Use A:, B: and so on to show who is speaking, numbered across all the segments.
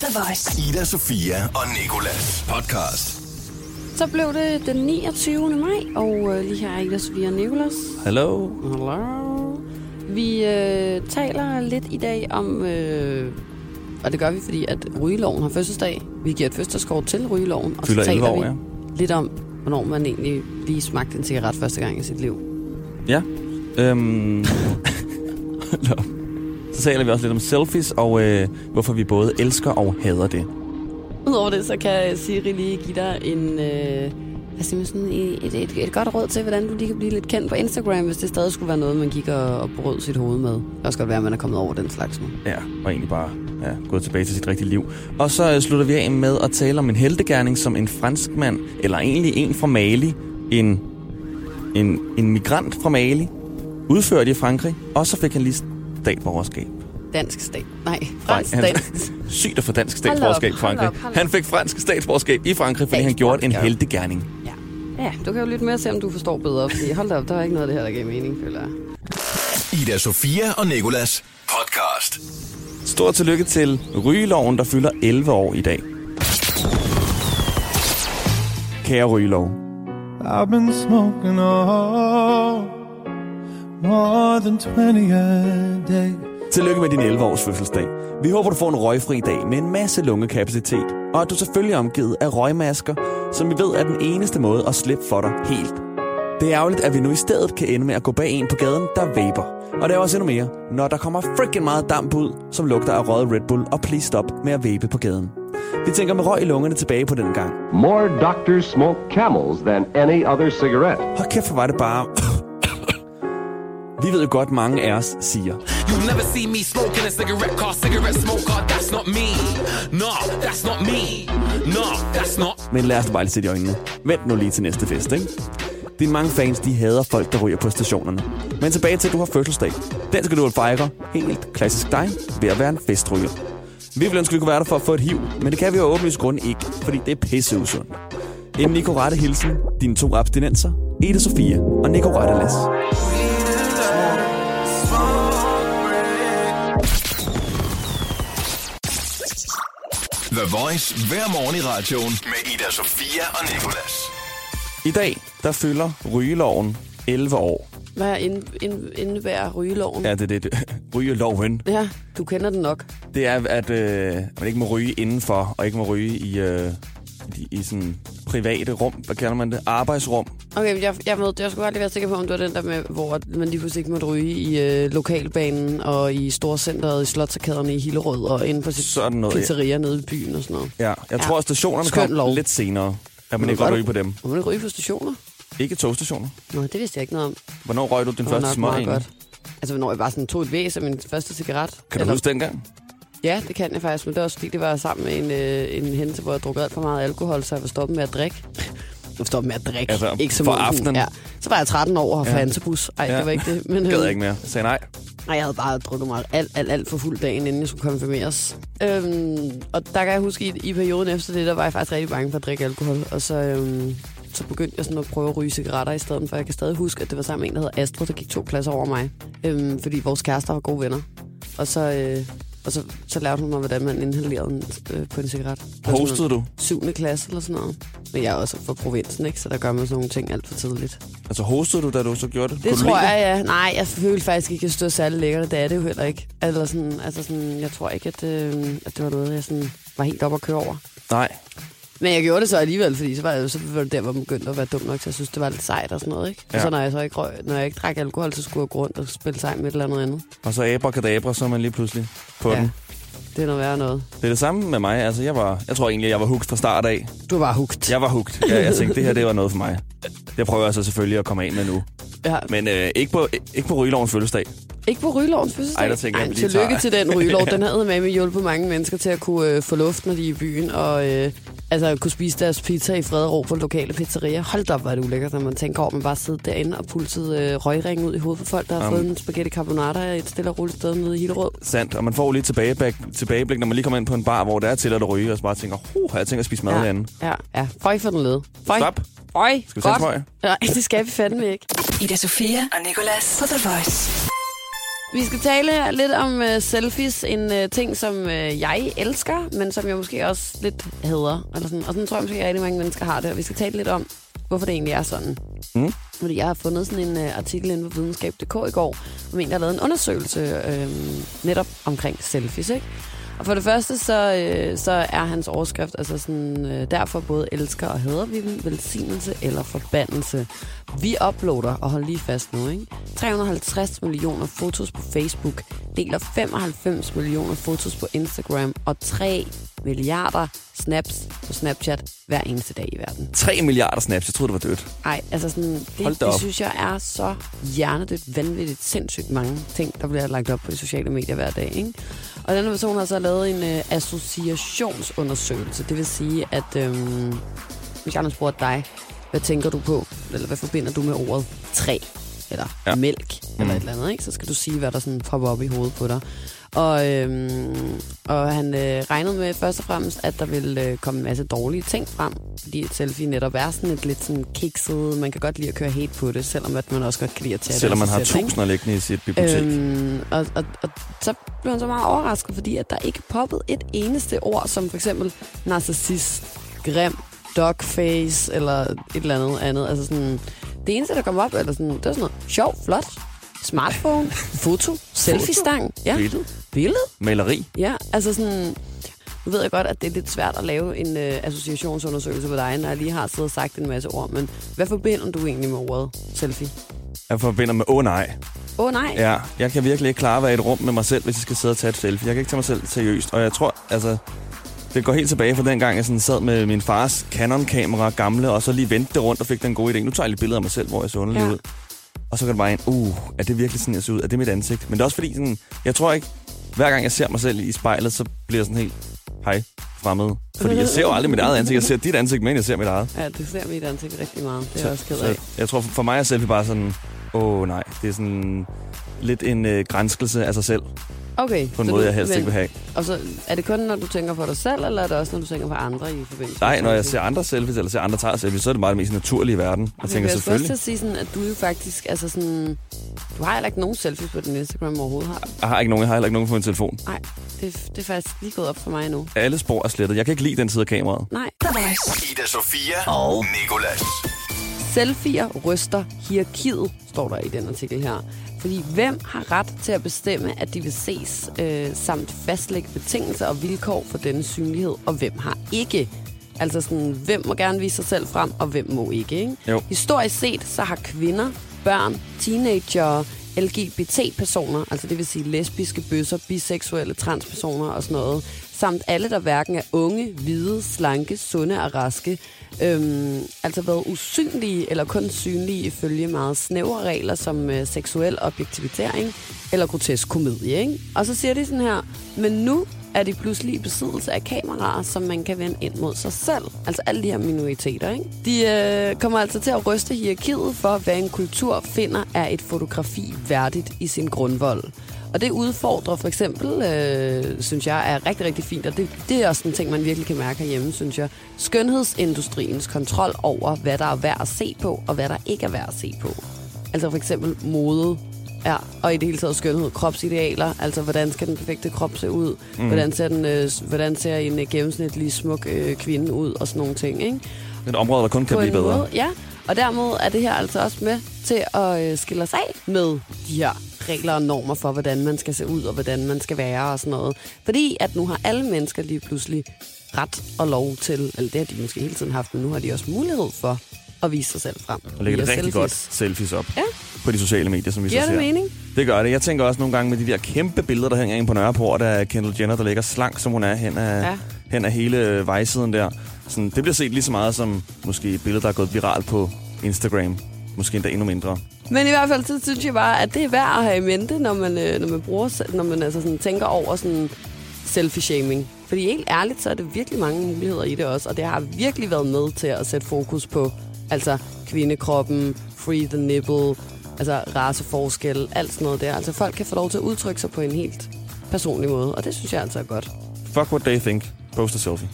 A: The Voice.
B: Ida, Sofia og Nikolas podcast.
C: Så blev det den 29. maj, og øh, lige her er Ida, Sofia og Nicolas.
D: Hallo.
C: Hello. Vi øh, taler lidt i dag om, øh, og det gør vi, fordi at rygeloven har fødselsdag. Vi giver et fødselsdagskort til rygeloven, og
D: Fylder
C: så
D: 11
C: taler
D: år,
C: vi
D: ja.
C: lidt om, hvornår man egentlig lige smagte en cigaret første gang i sit liv.
D: Ja. Øhm. Så taler vi også lidt om selfies, og øh, hvorfor vi både elsker og hader det.
C: Udover det, så kan Siri lige give dig en, øh, hvad siger man, sådan et, et, et, et godt råd til, hvordan du lige kan blive lidt kendt på Instagram, hvis det stadig skulle være noget, man gik og, og brød sit hoved med. Det kan også godt være, at man er kommet over den slags nu.
D: Ja, og egentlig bare ja, gået tilbage til sit rigtige liv. Og så øh, slutter vi af med at tale om en heldegærning, som en fransk mand, eller egentlig en fra Mali, en, en, en migrant fra Mali, udførte i Frankrig, og så fik han lige statsborgerskab.
C: Dansk stat. Nej, fransk
D: Nej, han-
C: stat.
D: Sygt at få dansk
C: Hold da op,
D: statsborgerskab i
C: hold
D: Frankrig.
C: op, hold da
D: Han fik fransk statsborgerskab i Frankrig, fordi han gjorde en heldegærning.
C: Ja. ja, du kan jo lytte med og se, om du forstår bedre, fordi hold da op, der var ikke noget af det her, der gav mening, føler jeg.
B: Ida, Sofia og Nikolas podcast.
D: Stort tillykke til Rygeloven, der fylder 11 år i dag. Kære Rygelov,
E: I've been smoking all more than 20 a day.
D: tillykke med din 11-års fødselsdag. Vi håber, du får en røgfri dag med en masse lungekapacitet, og at du selvfølgelig er omgivet af røgmasker, som vi ved er den eneste måde at slippe for dig helt. Det er ærgerligt, at vi nu i stedet kan ende med at gå bag en på gaden, der vaper. Og det er også endnu mere, når der kommer freaking meget damp ud, som lugter af røget Red Bull, og please stop med at vape på gaden. Vi tænker med røg i lungerne tilbage på den gang.
F: More doctors smoke camels than any other cigarette.
D: Hold kæft, hvor var det bare... Vi ved jo godt, mange af os siger.
G: You'll never see me smoking a cigarette car, cigarette smoker, that's not me. No, that's not me. No, that's not.
D: Men lad os bare lige sætte i øjnene. Vent nu lige til næste fest, ikke? Dine mange fans, de hader folk, der ryger på stationerne. Men tilbage til, at du har fødselsdag. Den skal du fejre helt klassisk dig ved at være en festryger. Vi ville ønske, vi kunne være der for at få et hiv, men det kan vi jo åbenlyst grund ikke, fordi det er pisseusundt. En Nico Rette hilsen, dine to abstinenser, Ida Sofia og Nico Rettelas.
B: The Voice hver morgen i radioen med Ida, Sofia og Nikolas.
D: I dag, der fylder rygeloven 11 år.
C: Hvad ind, ind, indebærer rygeloven?
D: Ja, det er det. det- Rygeloven.
C: ja, du kender den nok.
D: Det er, at øh, man ikke må ryge indenfor, og ikke må ryge i, øh, i, sådan private rum. Hvad kalder man det? Arbejdsrum.
C: Okay, men jeg, jeg, ved, jeg skulle lige være sikker på, om det var den der med, hvor man lige pludselig ikke måtte ryge i øh, lokalbanen og i Storcenteret, i Slotsarkaderne i Hillerød og inde på sit
D: Sådan noget, ja.
C: pizzeria nede i byen og sådan noget.
D: Ja, jeg
C: Ja.
D: tror, at stationerne
C: Skøn
D: kom
C: lov.
D: lidt senere. At man ikke godt ryge på dem.
C: Må man ikke ryge på stationer?
D: Ikke togstationer.
C: Nå, det vidste jeg ikke noget om.
D: Hvornår røg du din
C: var
D: første smøg.
C: Altså, hvornår jeg bare sådan tog et væs af min første cigaret.
D: Kan du huske dengang?
C: Ja, det kan jeg faktisk, men det var også fordi, det var sammen med en, øh, en hente, hvor jeg drukkede alt for meget alkohol, så jeg var stoppet med at drikke. Jeg var stoppet med at drikke.
D: Altså,
C: ikke som
D: for
C: sådan-
D: aftenen?
C: Ja. Så var jeg 13 år og
D: Ja.
C: fansebus. Ej,
D: Ja.
C: det var ikke det. Men,
D: Gad
C: øhm,
D: jeg ikke mere. Jeg sagde nej.
C: Nej, jeg havde bare drukket mig alt, alt, alt for fuld dagen, inden jeg skulle konfirmeres. Øhm, og der kan jeg huske, i, i perioden efter det, der var jeg faktisk rigtig bange for at drikke alkohol. Og så, øhm, så begyndte jeg sådan at prøve at ryge cigaretter i stedet for. Jeg kan stadig huske, at det var sammen med en, der hed Astrid, der gik to klasser over mig. Øhm, fordi vores kærester var gode venner. Og så, øh, og så, så lærte hun mig, hvordan man inhalerede en, øh, på en cigaret.
D: Hostede du?
C: 7. klasse eller sådan noget. Men jeg er også fra provinsen, ikke? så der gør man sådan nogle ting alt for tidligt.
D: Altså hostede du, da du så gjorde det?
C: Det
D: Kunne
C: tror
D: lide
C: jeg, ja. Nej, jeg følte faktisk ikke, at det stod særlig lækkert. Det er det jo heller ikke. Eller sådan, altså sådan, jeg tror ikke, at, øh, at det var noget, jeg sådan var helt op at køre over.
D: Nej.
C: Men jeg gjorde det så alligevel, fordi så var, jeg, så var det der, hvor man begyndte at være dum nok til at synes, det var lidt sejt og sådan noget. Ikke? Ja.
D: Ja.
C: Og så når jeg så ikke, røg, når jeg ikke drak alkohol, så skulle jeg gå rundt og spille sej med et eller andet andet.
D: Og så abracadabra, så er man lige pludselig på
C: Ja.
D: den.
C: Det er noget værre noget.
D: Det er det samme med mig. Altså, jeg, var, jeg tror egentlig, jeg var hooked fra start af.
C: Du var hugt.
D: Jeg var hooked. Jeg, jeg tænkte, det her det var noget for mig. Det prøver jeg så selvfølgelig at komme af med nu.
C: Ja.
D: Men øh, ikke, på, ikke på rygelovens fødselsdag.
C: Ikke på rygelovens fødselsdag.
D: Ej, der tænker jeg, vi lige
C: tillykke
D: tager-
C: til den rygelov. Den havde med med hjulpet mange mennesker til at kunne øh, få luft, når de er i byen, og øh, altså, kunne spise deres pizza i fred og ro på lokale pizzerier. Hold da op, hvor er det ulækkert, når man tænker over, at man bare sidder derinde og pulset øh, røgringen ud i hovedet for folk, der har
D: Jamen.
C: fået en spaghetti carbonara et stille og roligt sted nede i Hillerød.
D: Sandt. Og man får jo lige tilbageblik, tilbageblik, når man lige kommer ind på en bar, hvor der er til at ryge, og så bare tænker, huh, har jeg tænkt at spise mad
C: ja.
D: herinde.
C: Ja, ja. Føj for den led. Føj.
D: Stop.
C: Føj.
D: Skal vi
C: Godt. Nej, det skal vi fandme ikke.
A: Ida Sofia og Nicolas på The Voice.
C: Vi skal tale lidt om uh, selfies, en uh, ting, som uh, jeg elsker, men som jeg måske også lidt hader. Eller sådan. Og sådan tror jeg måske, at rigtig mange mennesker har det. Og vi skal tale lidt om, hvorfor det egentlig er sådan.
D: Mm.
C: Fordi jeg har fundet sådan en uh, artikel inde på videnskab.dk i går, om en, der har lavet en undersøgelse uh, netop omkring selfies. Ikke? Og for det første, så, øh, så er hans overskrift altså sådan, øh, derfor både elsker og hader vi dem, velsignelse eller forbandelse. Vi uploader, og hold lige fast nu, ikke? 350 millioner fotos på Facebook, deler 95 millioner fotos på Instagram og 3 milliarder snaps på Snapchat hver eneste dag i verden.
D: 3 milliarder snaps, jeg troede, det var dødt.
C: Ej, altså sådan, det, det synes jeg er så hjernedødt, vanvittigt, sindssygt mange ting, der bliver lagt op på de sociale medier hver dag. Ikke? Og denne person har så lavet en øh, associationsundersøgelse. Det vil sige, at øhm, hvis jeg nu spurgte dig, hvad tænker du på, eller hvad forbinder du med ordet træ, eller
D: Ja.
C: ja. Mælk, eller
D: Mm.
C: et eller andet, ikke? så skal du sige, hvad der sådan popper op i hovedet på dig. Og, øhm, og han øh, regnede med først og fremmest, at der ville øh, komme en masse dårlige ting frem, fordi et selfie netop er sådan et lidt sådan kikset, man kan godt lide at køre hate på det, selvom at man også godt kan lide at tage
D: Selvom man har
C: selv,
D: tusinder liggende i sit bibliotek.
C: Øhm. Og, og, og så blev han så meget overrasket, fordi at der ikke poppede et eneste ord, som for eksempel narcissist, grim, dogface, eller et eller andet andet. Altså sådan, det eneste, der kom op, eller sådan, det var sådan noget sjov, flot, smartphone, foto, selfie-stang, ja,
D: Billede.
C: billede,
D: Maleri.
C: ja, altså sådan... Nu ved jeg godt, at det er lidt svært at lave en øh, associationsundersøgelse på dig, når jeg lige har siddet og sagt en masse ord, men hvad forbinder du egentlig med ordet selfie?
D: Jeg forbinder med, åh oh, nej.
C: Åh oh, nej,
D: Ja, jeg kan virkelig ikke klare at være i et rum med mig selv, hvis jeg skal sidde og tage et selfie. Jeg kan ikke tage mig selv seriøst, og jeg tror, altså... Det går helt tilbage fra den gang, jeg sådan sad med min fars Canon-kamera gamle, og så lige vendte det rundt og fik den gode idé. Nu tager jeg lige billeder af mig selv, hvor jeg så underlig
C: Ja.
D: ud. Og så går det bare ind, uh, er det virkelig sådan, jeg ser ud? Er det mit ansigt? Men det er også fordi, sådan, jeg tror ikke, hver gang jeg ser mig selv i spejlet, så bliver jeg sådan helt, hej, fremmed. Fordi jeg ser jo aldrig mit eget ansigt. Jeg ser dit ansigt, men jeg ser mit eget.
C: Ja, det ser mit ansigt rigtig meget. Det er jeg også ked af.
D: Så jeg tror, for mig er selfie bare sådan, åh oh, nej, det er sådan lidt en øh, grænskelse af sig selv,
C: Okay.
D: på en
C: så
D: måde,
C: du-
D: jeg helst
C: men,
D: ikke vil have.
C: Og så er det kun, når du tænker på dig selv, eller er det også, når du tænker på andre i forbindelse
D: Nej, når jeg ser andre selfies, eller ser andre tager selfies, så er det det mest naturlige i verden. Jeg
C: Men
D: tænker
C: jeg
D: selvfølgelig,
C: at sige sådan, at du jo faktisk, altså sådan, du har heller ikke nogen selfies på din Instagram overhovedet har. du?
D: jeg har ikke nogen, jeg har heller ikke nogen på min telefon.
C: Nej, det, det er faktisk lige gået op for mig nu.
D: Alle spor er slettet. Jeg kan ikke lide den side af kameraet.
C: Nej.
B: Ida Sofia og Nikolas.
C: Selfier ryster hierarkiet, står der i den artikel her. Fordi hvem har ret til at bestemme, at de vil ses, øh, samt fastlægge betingelser og vilkår for denne synlighed, og hvem har ikke? Altså sådan, hvem må gerne vise sig selv frem, og hvem må ikke, ikke?
D: Jo.
C: Historisk set, så har kvinder, børn, teenager, LGBT-personer, altså det vil sige lesbiske, bøsser, biseksuelle, transpersoner og sådan noget, samt alle, der hverken er unge, hvide, slanke, sunde og raske, øhm, altså været usynlige eller kun synlige ifølge meget snævre regler som øh, seksuel objektivitering eller grotesk komedie. Ikke? Og så siger de sådan her, men nu er de pludselig i besiddelse af kameraer, som man kan vende ind mod sig selv. Altså alle de her minoriteter. Ikke? De øh, kommer altså til at ryste hierarkiet for, hvad en kultur finder er et fotografi værdigt i sin grundvold. Og det udfordrer for eksempel, øh, synes jeg, er rigtig, rigtig fint. Og det, det er også en ting, man virkelig kan mærke herhjemme, synes jeg. Skønhedsindustriens kontrol over, hvad der er værd at se på, og hvad der ikke er værd at se på. Altså for eksempel mode, Ja, og i det hele taget skønhed, kropsidealer, altså hvordan skal den perfekte krop se ud, mm. hvordan, ser den, øh, hvordan ser en øh, gennemsnitlig smuk øh, kvinde ud, og sådan nogle ting, ikke?
D: Et område, der kun kan
C: På
D: blive bedre.
C: Måde, ja, og dermed er det her altså også med til at øh, skille os af med de her regler og normer for, hvordan man skal se ud, og hvordan man skal være og sådan noget. Fordi at nu har alle mennesker lige pludselig ret og lov til, eller det har de måske hele tiden haft, men nu har de også mulighed for at vise sig selv frem.
D: Og lægger det rigtig
C: selfies.
D: godt selfies op
C: Ja.
D: på de sociale medier, som vi
C: Giver
D: så
C: det
D: ser.
C: mening?
D: Det gør det. Jeg tænker også nogle gange med de der kæmpe billeder, der hænger ind på Nørreport af Kendall Jenner, der ligger slank, som hun er, hen af,
C: Ja.
D: Hen af hele vejsiden der. Sådan, det bliver set lige så meget som måske et billede, der er gået viralt på Instagram. Måske endda endnu mindre.
C: Men i hvert fald, så synes jeg bare, at det er værd at have i mente, når man, øh, når man, bruger, når man altså sådan, tænker over sådan selfie-shaming. Fordi helt ærligt, så er det virkelig mange muligheder i det også, og det har virkelig været med til at sætte fokus på altså kvindekroppen, free the nipple, altså raceforskel, alt sådan noget der. Altså folk kan få lov til at udtrykke sig på en helt personlig måde, og det synes jeg altså er godt.
D: Fuck what they think. Post a selfie.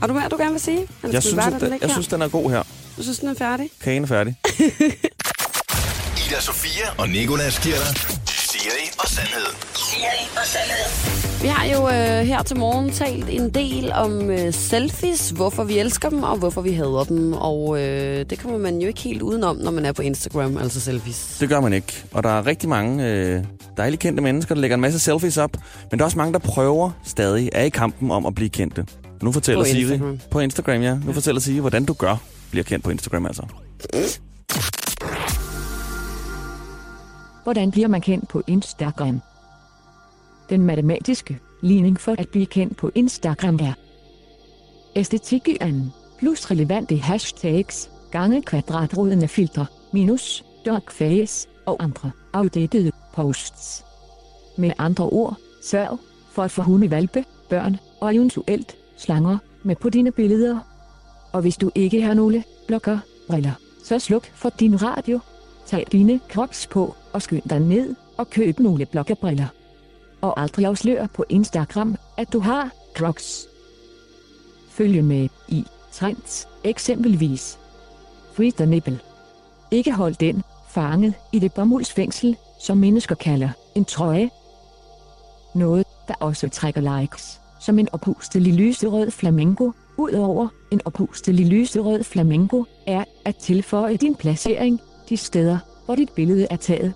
C: Har du mere, du gerne vil sige? Eller
D: Jeg synes, at
C: den
D: jeg
C: her?
D: synes, den er god her.
C: Du synes, den er færdig?
D: Kagen er færdig.
B: Ida Sofia og Nikolas giver Siri og Sandhed.
A: Siri og Sandhed.
C: Vi har jo øh, her til morgen talt en del om øh, selfies, hvorfor vi elsker dem og hvorfor vi hader dem. Og øh, det kommer man jo ikke helt udenom, når man er på Instagram, altså selfies.
D: Det gør man ikke. Og der er rigtig mange øh, dejligt kendte mennesker, der lægger en masse selfies op. Men der er også mange, der prøver stadig, er i kampen om at blive kendte. Nu fortæller
C: På
D: Siri...
C: Instagram.
D: På Instagram, ja. Nu fortæller Siri, hvordan du gør, bliver kendt på Instagram, altså.
H: Hvordan bliver man kendt på Instagram? Den matematiske ligning for at blive kendt på Instagram er æstetikken plus relevante hashtags gange kvadratroden af filter minus dogface og andre outdated posts. Med andre ord, sørg for at få hunde valpe, børn og eventuelt slanger med på dine billeder. Og hvis du ikke har nogle blokker, briller, så sluk for din radio. Tag dine krops på og skynd dig ned og køb nogle blokkebriller. Og aldrig afslør på Instagram, at du har crocs. Følg med i trends, eksempelvis Free the nipple. Ikke hold den fanget i det bomuldsfængsel, som mennesker kalder en trøje. Noget, der også trækker likes, som en oppustelig lyserød flamingo. Udover en oppustelig lyserød flamingo, er at tilføje din placering de steder, hvor dit billede er taget.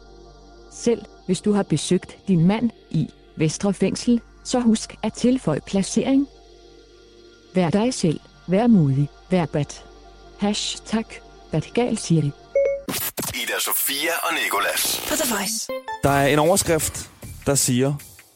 H: Selv hvis du har besøgt din mand i Vestre Fængsel, så husk at tilføje placering. Vær dig selv, vær modig, vær bat. Hashtag, batgal Siri.
B: Ida Sofia og Nikolas.
A: På The Voice.
D: Der er en overskrift, der siger,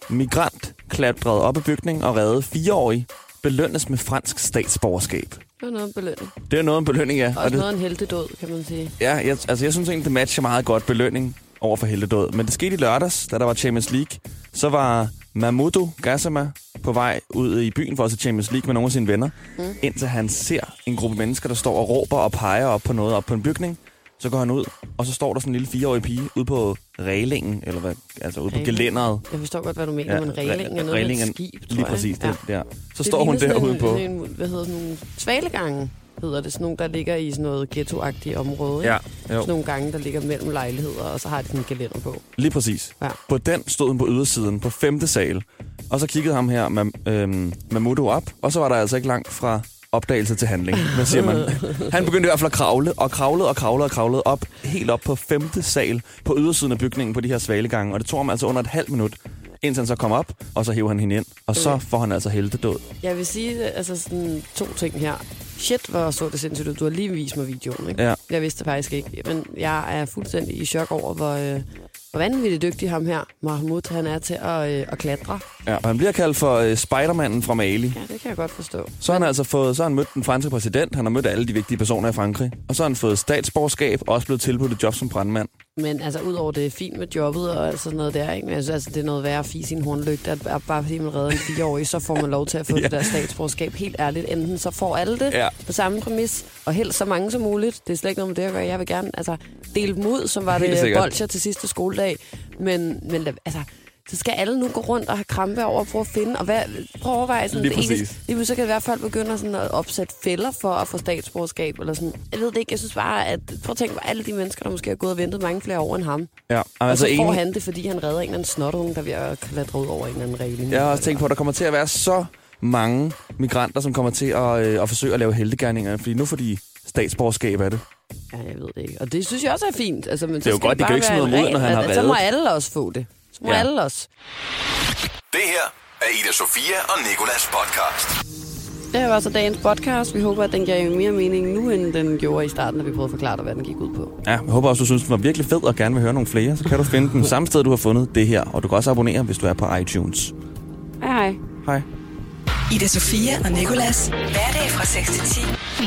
D: migrant klatrede op i bygningen og redde fireårig belønnes med fransk statsborgerskab.
C: Det er noget belønning.
D: Det er noget en belønning, ja.
C: Også
D: Og det,
C: noget en heltedåd, kan man sige.
D: ja jeg, altså jeg synes egentlig, det matcher meget godt belønning over for Heldedåd. Men det skete i lørdags, da der var Champions League. Så var Mahmoudou Gassama på vej ud i byen for at se Champions League med nogle af sine venner. Mm. Indtil han ser en gruppe mennesker, der står og råber og peger op på noget op på en bygning. Så går han ud, og så står der sådan en lille fireårig pige ude på reglingen, eller hvad, altså ude på
C: Reling.
D: gelænderet.
C: Jeg forstår godt, hvad du mener, ja, men
D: re-
C: reglingen er noget med et skib, tror
D: Lige
C: jeg.
D: præcis, det, ja. Så
C: Det
D: står hun derude
C: en,
D: på...
C: En, hvad hedder sådan nogle svalegange, hedder det. Sådan nogle, der ligger i sådan noget ghettoagtigt område. ikke?
D: Ja, jo.
C: Sådan nogle gange, der ligger mellem lejligheder, og så har de sådan en gelænder på.
D: Lige præcis.
C: Ja.
D: På den stod hun på ydersiden, på femte sal. Og så kiggede ham her, Mam, øhm, Mamudo op, og så var der altså ikke langt fra opdagelse til handling. Hvad siger man? Han begyndte i hvert fald at kravle, og kravlede og kravlede og kravlede op, helt op på femte sal, på ydersiden af bygningen på de her svalegange. Og det tog ham altså under et halvt minut, indtil han så kom op, og så hævde han hende ind. Og så får han altså heldedåd.
C: Jeg vil sige altså sådan to ting her. Shit, hvor så det sindssygt ud. Du har lige vist mig videoen, ikke?
D: Ja.
C: Jeg vidste det faktisk ikke. Men jeg er fuldstændig i chok over, hvor, øh, hvor vanvittigt dygtig ham her, Mahmoud, han er til at, øh, at klatre.
D: Ja, og han bliver kaldt for øh, Spidermanden fra Mali.
C: Ja, det kan jeg godt forstå.
D: Så har han altså fået, så har han mødt den franske præsident, han har mødt alle de vigtige personer i Frankrig. Og så har han fået statsborgerskab, og også blevet tilbudt et job som brandmand.
C: Men altså, udover det er fint med jobbet og sådan noget der, ikke? Men jeg synes, altså, det er noget værre at fise sin hornlygte, at bare fordi man redder en fireårig, så får man lov til at få
D: Ja.
C: det der statsborgerskab. Helt ærligt, enten så får alle det
D: Ja.
C: på samme præmis, og helst så mange som muligt. Det er slet ikke noget med det at gøre. Jeg vil gerne altså, dele dem ud, som var
D: Helt
C: det bolcher til sidste skoledag. Men, men altså, så skal alle nu gå rundt og have krampe over at prøve at finde. Og hvad, prøv at overveje sådan,
D: Lige
C: det
D: præcis.
C: Lige så kan det være, at folk begynder sådan at opsætte fælder for at få statsborgerskab. Eller sådan. Jeg ved det ikke. Jeg synes bare, at prøv at tænke på alle de mennesker, der måske har gået og ventet mange flere år end ham.
D: Ja, og
C: Og så
D: altså
C: får
D: enig,
C: han det, fordi han redder en eller anden snotunge, der er at klatre ud over en eller anden regling.
D: jeg har også tænkt på, at der kommer til at være så mange migranter, som kommer til at, øh, at forsøge at lave heldegerninger, fordi nu får de statsborgerskab af det.
C: Ja, jeg ved det ikke. Og det synes jeg også er fint. Altså, men
D: Det er jo godt, de kan jo ikke smide ud, når han har
C: Så må
D: reddet.
C: alle også få det. Må
D: Ja.
B: Det her er Ida Sofia og Nikolas podcast.
C: Det her var så dagens podcast. Vi håber, at den giver mere mening nu, end den gjorde i starten, da vi prøvede at forklare dig, hvad den gik ud på.
D: Ja, jeg håber også, du synes, den var virkelig fed og gerne vil høre nogle flere. Så kan du finde den samme sted, du har fundet det her. Og du kan også abonnere, hvis du er på iTunes.
C: Hej hej.
D: Hej.
A: Ida Sofia og Nikolas. Hverdag fra 6 til 10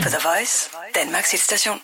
A: på The Voice, Danmarks hitstation.